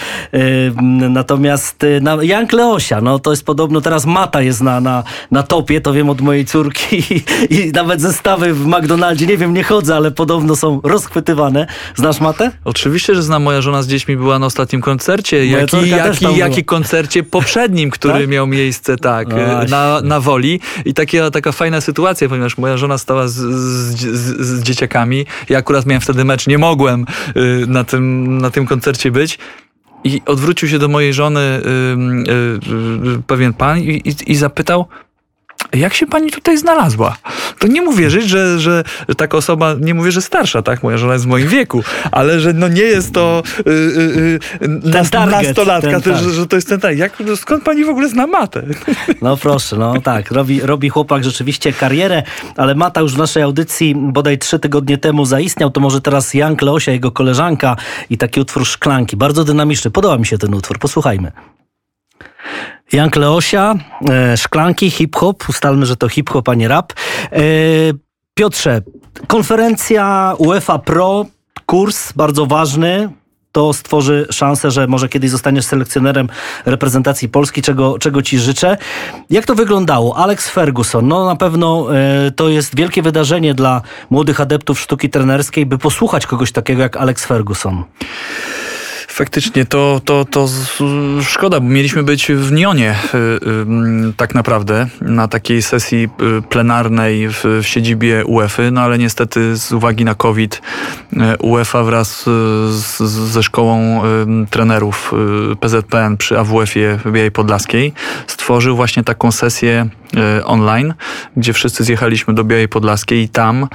natomiast na, Jank Leosia, no to jest podobno teraz Mata jest na, na, na topie, to wiem od mojej córki *laughs* i, i nawet zestawy w McDonaldzie, nie wiem, nie chodzę, ale podobno są rozchwytywane. Znasz Matę? Oczywiście, że znam. Moja żona z dziećmi była na ostatnim koncercie, Moja jak i, córka też jak, tam i, jak była. i koncercie poprzednim, który Tak? miał miejsce tak, No na, na woli. I takie, taka fajna sytuacja, ponieważ moja żona stała z, z, z, z dzieciakami. Ja akurat miałem wtedy mecz, nie mogłem y, na, tym, na tym koncercie być. I odwrócił się do mojej żony y, y, y, pewien pan i, i, i zapytał, jak się pani tutaj znalazła? To nie mu wierzyć, że, że taka osoba, nie mówię, że starsza, tak? Moja żona jest w moim wieku, ale że no nie jest to y, y, y, nas, target, nastolatka, ten to, tak. że, że to jest ten tak. Jak, skąd pani w ogóle zna matę? *laughs* No proszę, no tak, robi, robi chłopak rzeczywiście karierę, ale Mata już w naszej audycji bodaj trzy tygodnie temu zaistniał, to może teraz Jan Kleosia, jego koleżanka i taki utwór Szklanki. Bardzo dynamiczny, podoba mi się ten utwór, posłuchajmy. Jan Kleosia, e, Szklanki, hip-hop, ustalmy, że to hip-hop, a nie rap. E, Piotrze, konferencja UEFA Pro, kurs bardzo ważny, to stworzy szansę, że może kiedyś zostaniesz selekcjonerem reprezentacji Polski, czego, czego ci życzę. Jak to wyglądało? Alex Ferguson, no na pewno e, to jest wielkie wydarzenie dla młodych adeptów sztuki trenerskiej, by posłuchać kogoś takiego jak Alex Ferguson. Faktycznie, to, to, to szkoda, bo mieliśmy być w Nionie y, y, tak naprawdę, na takiej sesji y, plenarnej w, w siedzibie UEFA, no ale niestety z uwagi na COVID UEFA wraz z, ze szkołą trenerów PZPN przy AWF-ie w Białej Podlaskiej stworzył właśnie taką sesję online, gdzie wszyscy zjechaliśmy do Białej Podlaskiej i tam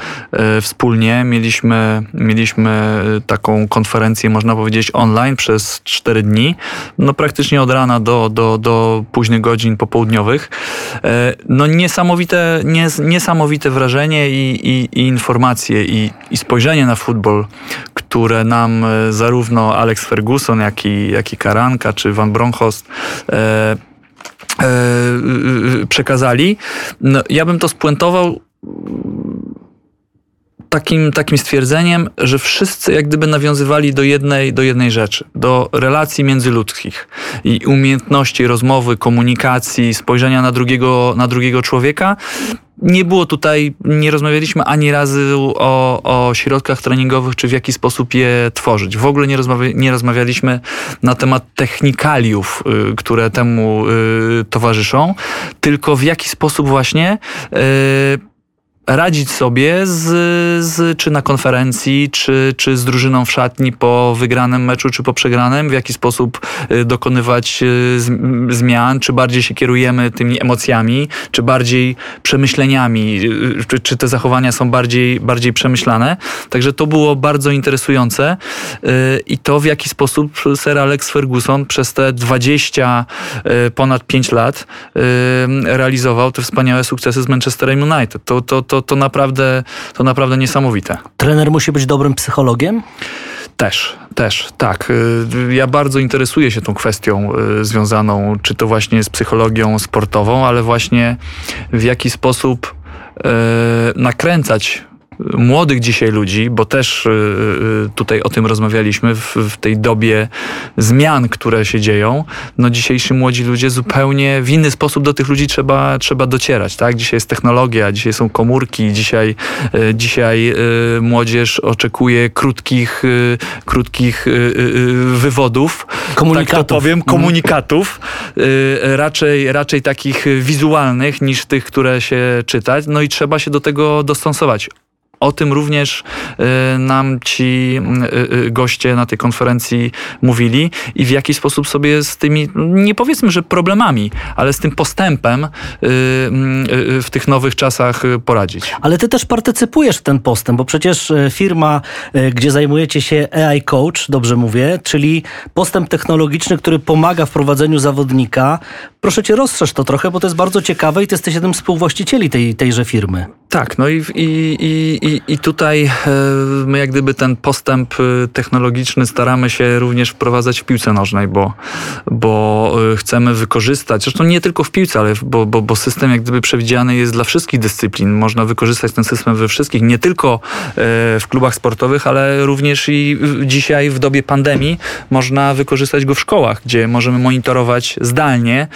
y, wspólnie mieliśmy, mieliśmy y, taką konferencję, można powiedzieć, online przez 4 dni, no praktycznie od rana do, do, do późnych godzin popołudniowych. E, No niesamowite, nies, niesamowite wrażenie i, i, i informacje i, i spojrzenie na futbol, które nam e, zarówno Alex Ferguson, jak i, jak i Karanka czy Van Bronckhorst e, e, przekazali. No, ja bym to spuentował takim, takim stwierdzeniem, że wszyscy jak gdyby nawiązywali do jednej, do jednej rzeczy, do relacji międzyludzkich i umiejętności rozmowy, komunikacji, spojrzenia na drugiego, na drugiego człowieka. Nie było tutaj, nie rozmawialiśmy ani razy o, o środkach treningowych, czy w jaki sposób je tworzyć. W ogóle nie, rozmawia, nie rozmawialiśmy na temat technikaliów, y, które temu y, towarzyszą, tylko w jaki sposób właśnie y, radzić sobie z, z, czy na konferencji, czy, czy z drużyną w szatni po wygranym meczu, czy po przegranym, w jaki sposób y, dokonywać y, zmian, czy bardziej się kierujemy tymi emocjami, czy bardziej przemyśleniami, y, czy, czy te zachowania są bardziej, bardziej przemyślane. Także to było bardzo interesujące i to w jaki sposób Sir Alex Ferguson przez te 20 y, ponad 5 lat realizował te wspaniałe sukcesy z Manchesterem United. To, to, to, to, naprawdę, to naprawdę niesamowite. Trener musi być dobrym psychologiem? Też, też, tak. Y, Ja bardzo interesuję się tą kwestią y, związaną, czy to właśnie z psychologią sportową, ale właśnie w jaki sposób y, nakręcać młodych dzisiaj ludzi, bo też y, y, tutaj o tym rozmawialiśmy w, w tej dobie zmian, które się dzieją. No dzisiejsi młodzi ludzie zupełnie w inny sposób do tych ludzi trzeba, trzeba docierać, tak? Dzisiaj jest technologia, dzisiaj są komórki, dzisiaj, y, dzisiaj młodzież oczekuje krótkich, krótkich wywodów. Komunikatów. Tak to powiem, Mhm. komunikatów. Raczej, raczej takich wizualnych niż tych, które się czytać. No i trzeba się do tego dostosować. O tym również y, nam ci y, y, goście na tej konferencji mówili i w jaki sposób sobie z tymi, nie powiedzmy, że problemami, ale z tym postępem w tych nowych czasach poradzić. Ale ty też partycypujesz w ten postęp, bo przecież firma, gdzie zajmujecie się AI Coach, dobrze mówię, czyli postęp technologiczny, który pomaga w prowadzeniu zawodnika. Proszę cię, rozszerz to trochę, bo to jest bardzo ciekawe i ty jesteś jednym z współwłaścicieli tej, tejże firmy. Tak, no i, i, i, i tutaj e, my jak gdyby ten postęp e, technologiczny staramy się również wprowadzać w piłce nożnej, bo, bo e, chcemy wykorzystać, zresztą nie tylko w piłce, ale bo, bo, bo system jak gdyby przewidziany jest dla wszystkich dyscyplin. Można wykorzystać ten system we wszystkich, nie tylko w klubach sportowych, ale również i dzisiaj w dobie pandemii można wykorzystać go w szkołach, gdzie możemy monitorować zdalnie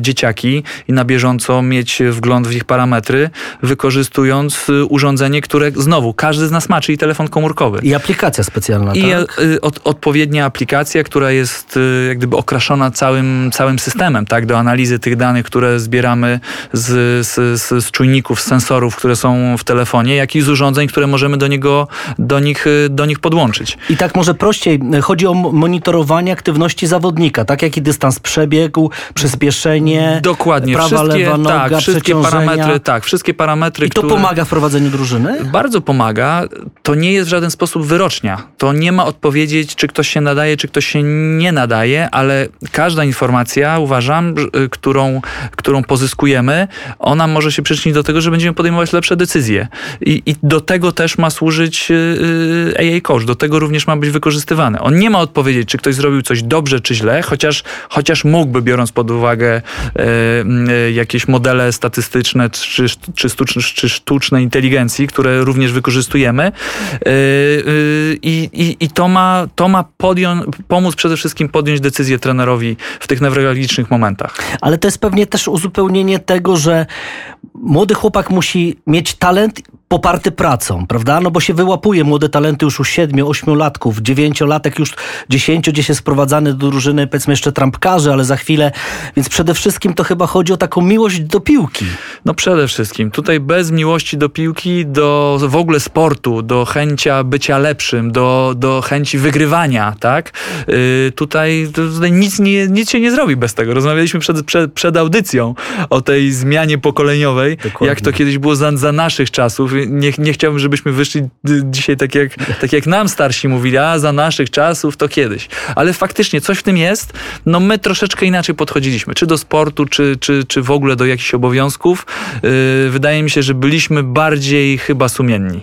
dzieciaki i na bieżąco mieć wgląd w ich parametry, wykorzystując urządzenie, które znowu każdy z nas ma, czyli telefon komórkowy. I aplikacja specjalna, I tak? Y, od, odpowiednia aplikacja, która jest y, jak gdyby okraszona całym, całym systemem, tak, do analizy tych danych, które zbieramy z, z, z, z czujników, z sensorów, które są w telefonie, jak i z urządzeń, które możemy do niego, do nich, do nich podłączyć. I tak może prościej, chodzi o monitorowanie aktywności zawodnika, tak jaki dystans przebiegł, przyspieszenie, Dokładnie, prawa, wszystkie, lewa noga, tak, wszystkie parametry, tak, wszystkie parametry, i to które... pomaga w prowadzeniu drużyny? Bardzo pomaga. To nie jest w żaden sposób wyrocznia. To nie ma odpowiedzieć, czy ktoś się nadaje, czy ktoś się nie nadaje, ale każda informacja, uważam, y, którą, którą pozyskujemy, ona może się przyczynić do tego, że będziemy podejmować lepsze decyzje. I, i do tego też ma służyć y, y, Coach. Do tego również ma być wykorzystywany. On nie ma odpowiedzieć, czy ktoś zrobił coś dobrze, czy źle, chociaż, chociaż mógłby, biorąc pod uwagę jakieś modele statystyczne, czy, czy czy sztucznej inteligencji, które również wykorzystujemy. E, e, I, i, i to ma, to ma podjąć, pomóc przede wszystkim podjąć decyzję trenerowi w tych newralgicznych momentach. Ale to jest pewnie też uzupełnienie tego, że młody chłopak musi mieć talent poparty pracą, prawda? No bo się wyłapuje młode talenty już u siedmiu, ośmiolatków, dziewięciolatek już dziesięciu, gdzie się sprowadzany do drużyny, powiedzmy jeszcze trampkarzy, ale za chwilę. Więc przede wszystkim to chyba chodzi o taką miłość do piłki. No przede wszystkim. Tutaj bez miłości do piłki, do w ogóle sportu, do chęcia bycia lepszym, do, do chęci wygrywania, tak? Yy, tutaj, tutaj nic, nie, nic się nie zrobi bez tego. Rozmawialiśmy przed, przed, przed audycją o tej zmianie pokoleniowej, Dokładnie. jak to kiedyś było za, za naszych czasów nie, nie chciałbym, żebyśmy wyszli dzisiaj tak jak, tak jak nam starsi mówili, a za naszych czasów to kiedyś. Ale faktycznie coś w tym jest. No my troszeczkę inaczej podchodziliśmy, czy do sportu, czy, czy, czy w ogóle do jakichś obowiązków. Yy, wydaje mi się, że byliśmy bardziej chyba sumienni.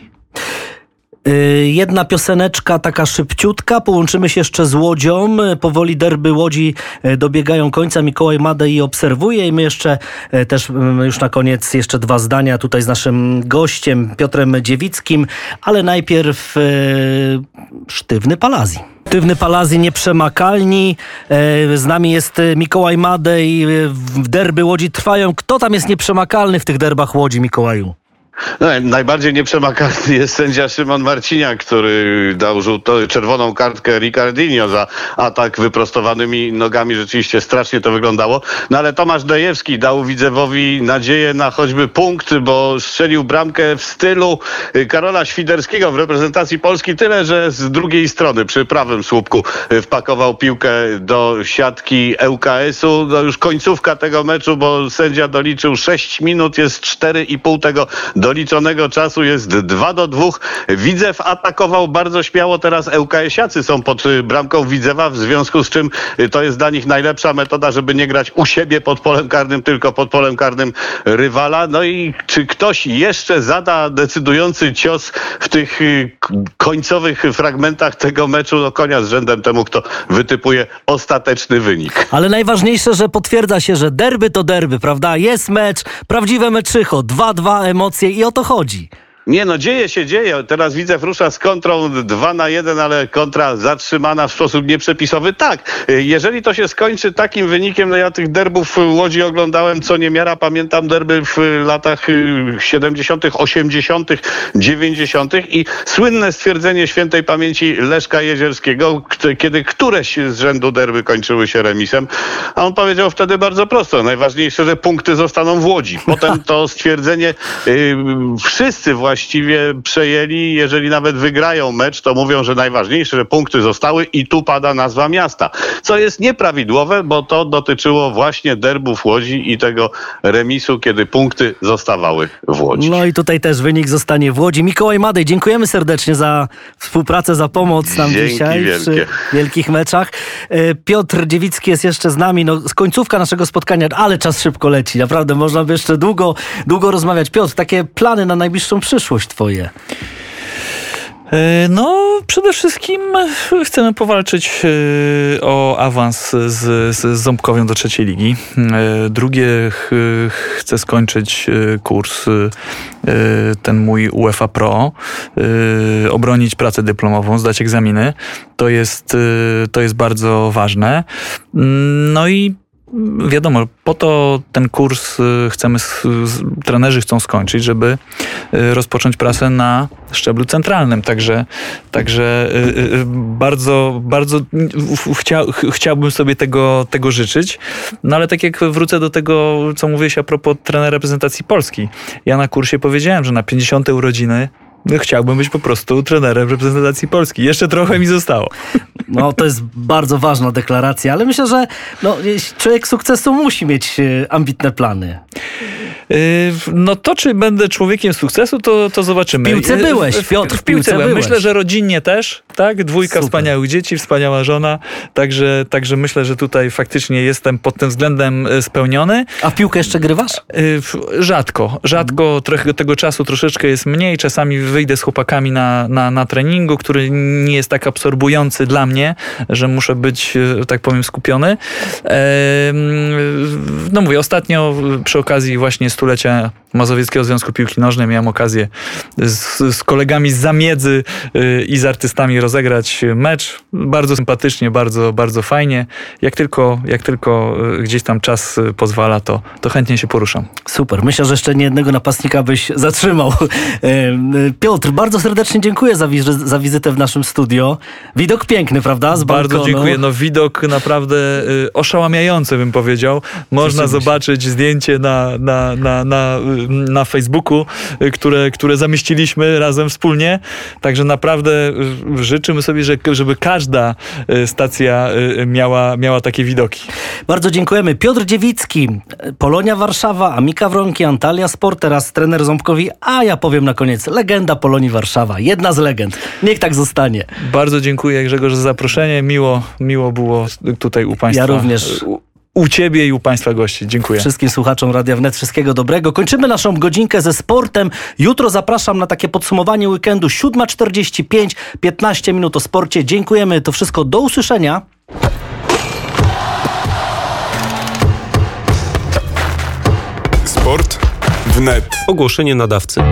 Y, jedna pioseneczka taka szybciutka, połączymy się jeszcze z Łodzią. Powoli derby Łodzi y, dobiegają końca. Mikołaj Madej obserwuje i my jeszcze y, też już na koniec jeszcze dwa zdania tutaj z naszym gościem Piotrem Dziewickim, ale najpierw Sztywny Palazji. Sztywny Palazji nieprzemakalni. Z nami jest Mikołaj Madej. Derby Łodzi trwają. Kto tam jest nieprzemakalny w tych derbach Łodzi, Mikołaju? No, najbardziej nieprzemakalny jest sędzia Szymon Marciniak, który dał żółto, czerwoną kartkę Ricardinho za atak wyprostowanymi nogami. Rzeczywiście strasznie to wyglądało. No ale Tomasz Dejewski dał Widzewowi nadzieję na choćby punkt, bo strzelił bramkę w stylu Karola Świderskiego w reprezentacji Polski. Tyle, że z drugiej strony przy prawym słupku wpakował piłkę do siatki ŁKS-u. No już końcówka tego meczu, bo sędzia doliczył 6 minut, jest 4,5 tego doliczonego czasu jest 2 do 2. Widzew atakował bardzo śmiało, teraz ŁKS-iacy są pod y, bramką Widzewa, w związku z czym y, to jest dla nich najlepsza metoda, żeby nie grać u siebie pod polem karnym, tylko pod polem karnym rywala. No i czy ktoś jeszcze zada decydujący cios w tych y, końcowych fragmentach tego meczu? No konia z rzędem temu, kto wytypuje ostateczny wynik. Ale najważniejsze, że potwierdza się, że derby to derby, prawda? Jest mecz, prawdziwe meczycho, 2-2 emocje i o to chodzi. Nie no, dzieje się, dzieje. Teraz widzę rusza z kontrą 2 na 1, ale kontra zatrzymana w sposób nieprzepisowy. Tak, jeżeli to się skończy takim wynikiem, no ja tych derbów Łodzi oglądałem co niemiara. Pamiętam derby w latach 70., 80., 90. i słynne stwierdzenie świętej pamięci Leszka Jezierskiego, kiedy któreś z rzędu derby kończyły się remisem, a on powiedział wtedy bardzo prosto, najważniejsze, że punkty zostaną w Łodzi. Potem to stwierdzenie yy, wszyscy właśnie właściwie przejęli. Jeżeli nawet wygrają mecz, to mówią, że najważniejsze, że punkty zostały i tu pada nazwa miasta. Co jest nieprawidłowe, bo to dotyczyło właśnie derbów Łodzi i tego remisu, kiedy punkty zostawały w Łodzi. No i tutaj też wynik zostanie w Łodzi. Mikołaj Madej, dziękujemy serdecznie za współpracę, za pomoc nam Dzięki dzisiaj wielkie. przy wielkich meczach. E, Piotr Dziewicki jest jeszcze z nami. No, końcówka naszego spotkania, ale czas szybko leci. Naprawdę można by jeszcze długo, długo rozmawiać. Piotr, takie plany na najbliższą przyszłość twoje. E, No, przede wszystkim chcemy powalczyć e, o awans z, z Ząbkowią do trzeciej ligi. E, Drugie, ch, chcę skończyć kurs, ten mój UEFA Pro, obronić pracę dyplomową, zdać egzaminy. To jest, to jest bardzo ważne. No i Wiadomo, po to ten kurs y, chcemy, trenerzy chcą skończyć, żeby y, rozpocząć pracę na szczeblu centralnym. Także, także y, bardzo, bardzo chcia, ch- chciałbym sobie tego, tego życzyć. No ale tak jak wrócę do tego, co mówiłeś a propos trenera reprezentacji Polski. Ja na kursie powiedziałem, że na 50 urodziny no, chciałbym być po prostu trenerem reprezentacji Polski. Jeszcze trochę mi zostało. No, to jest bardzo ważna deklaracja, ale myślę, że no, człowiek sukcesu musi mieć e, ambitne plany. Yy, No to, czy będę człowiekiem sukcesu, to, to zobaczymy. W piłce Yy, byłeś, w- Piotr, W, w piłce byłem. byłeś. Myślę, że rodzinnie też, tak? Dwójka Super. wspaniałych dzieci, wspaniała żona. Także, także myślę, że tutaj faktycznie jestem pod tym względem spełniony. A w piłkę jeszcze grywasz? Rzadko, rzadko trochę tego czasu troszeczkę jest mniej. Czasami wyjdę z chłopakami na, na, na treningu, który nie jest tak absorbujący dla mnie, że muszę być, tak powiem, skupiony. No mówię, ostatnio przy okazji właśnie stulecia Mazowieckiego Związku Piłki Nożnej miałem okazję z, z kolegami z zamiedzy y, i z artystami rozegrać mecz. Bardzo sympatycznie, bardzo, bardzo fajnie. Jak tylko, jak tylko y, gdzieś tam czas y, pozwala, to, to chętnie się poruszam. Super. Myślę, że jeszcze nie jednego napastnika byś zatrzymał. *laughs* Piotr, bardzo serdecznie dziękuję za, wiz- za wizytę w naszym studio. Widok piękny, prawda? Z Bardzo balkonu. dziękuję. No widok naprawdę oszałamiający bym powiedział. Można zobaczyć zdjęcie na, na, na, na, na Facebooku, y, które, które zamieściliśmy razem wspólnie. Także naprawdę życzymy sobie, że, żeby każda y, stacja y, miała, miała takie widoki. Bardzo dziękujemy. Piotr Dziewicki, Polonia Warszawa, Amika Wronki, Antalya Sport, teraz trener Ząbkowi, a ja powiem na koniec, legenda Polonii Warszawa. Jedna z legend. Niech tak zostanie. Bardzo dziękuję Grzegorz za zaproszenie. Miło, miło było tutaj u Państwa. Ja również. U, Ciebie i u Państwa gości. Dziękuję. Wszystkim słuchaczom Radia Wnet wszystkiego dobrego. Kończymy naszą godzinkę ze sportem. Jutro zapraszam na takie podsumowanie weekendu 7.45, 15 minut o sporcie. Dziękujemy. To wszystko. Do usłyszenia. Sport wnet. Ogłoszenie nadawcy.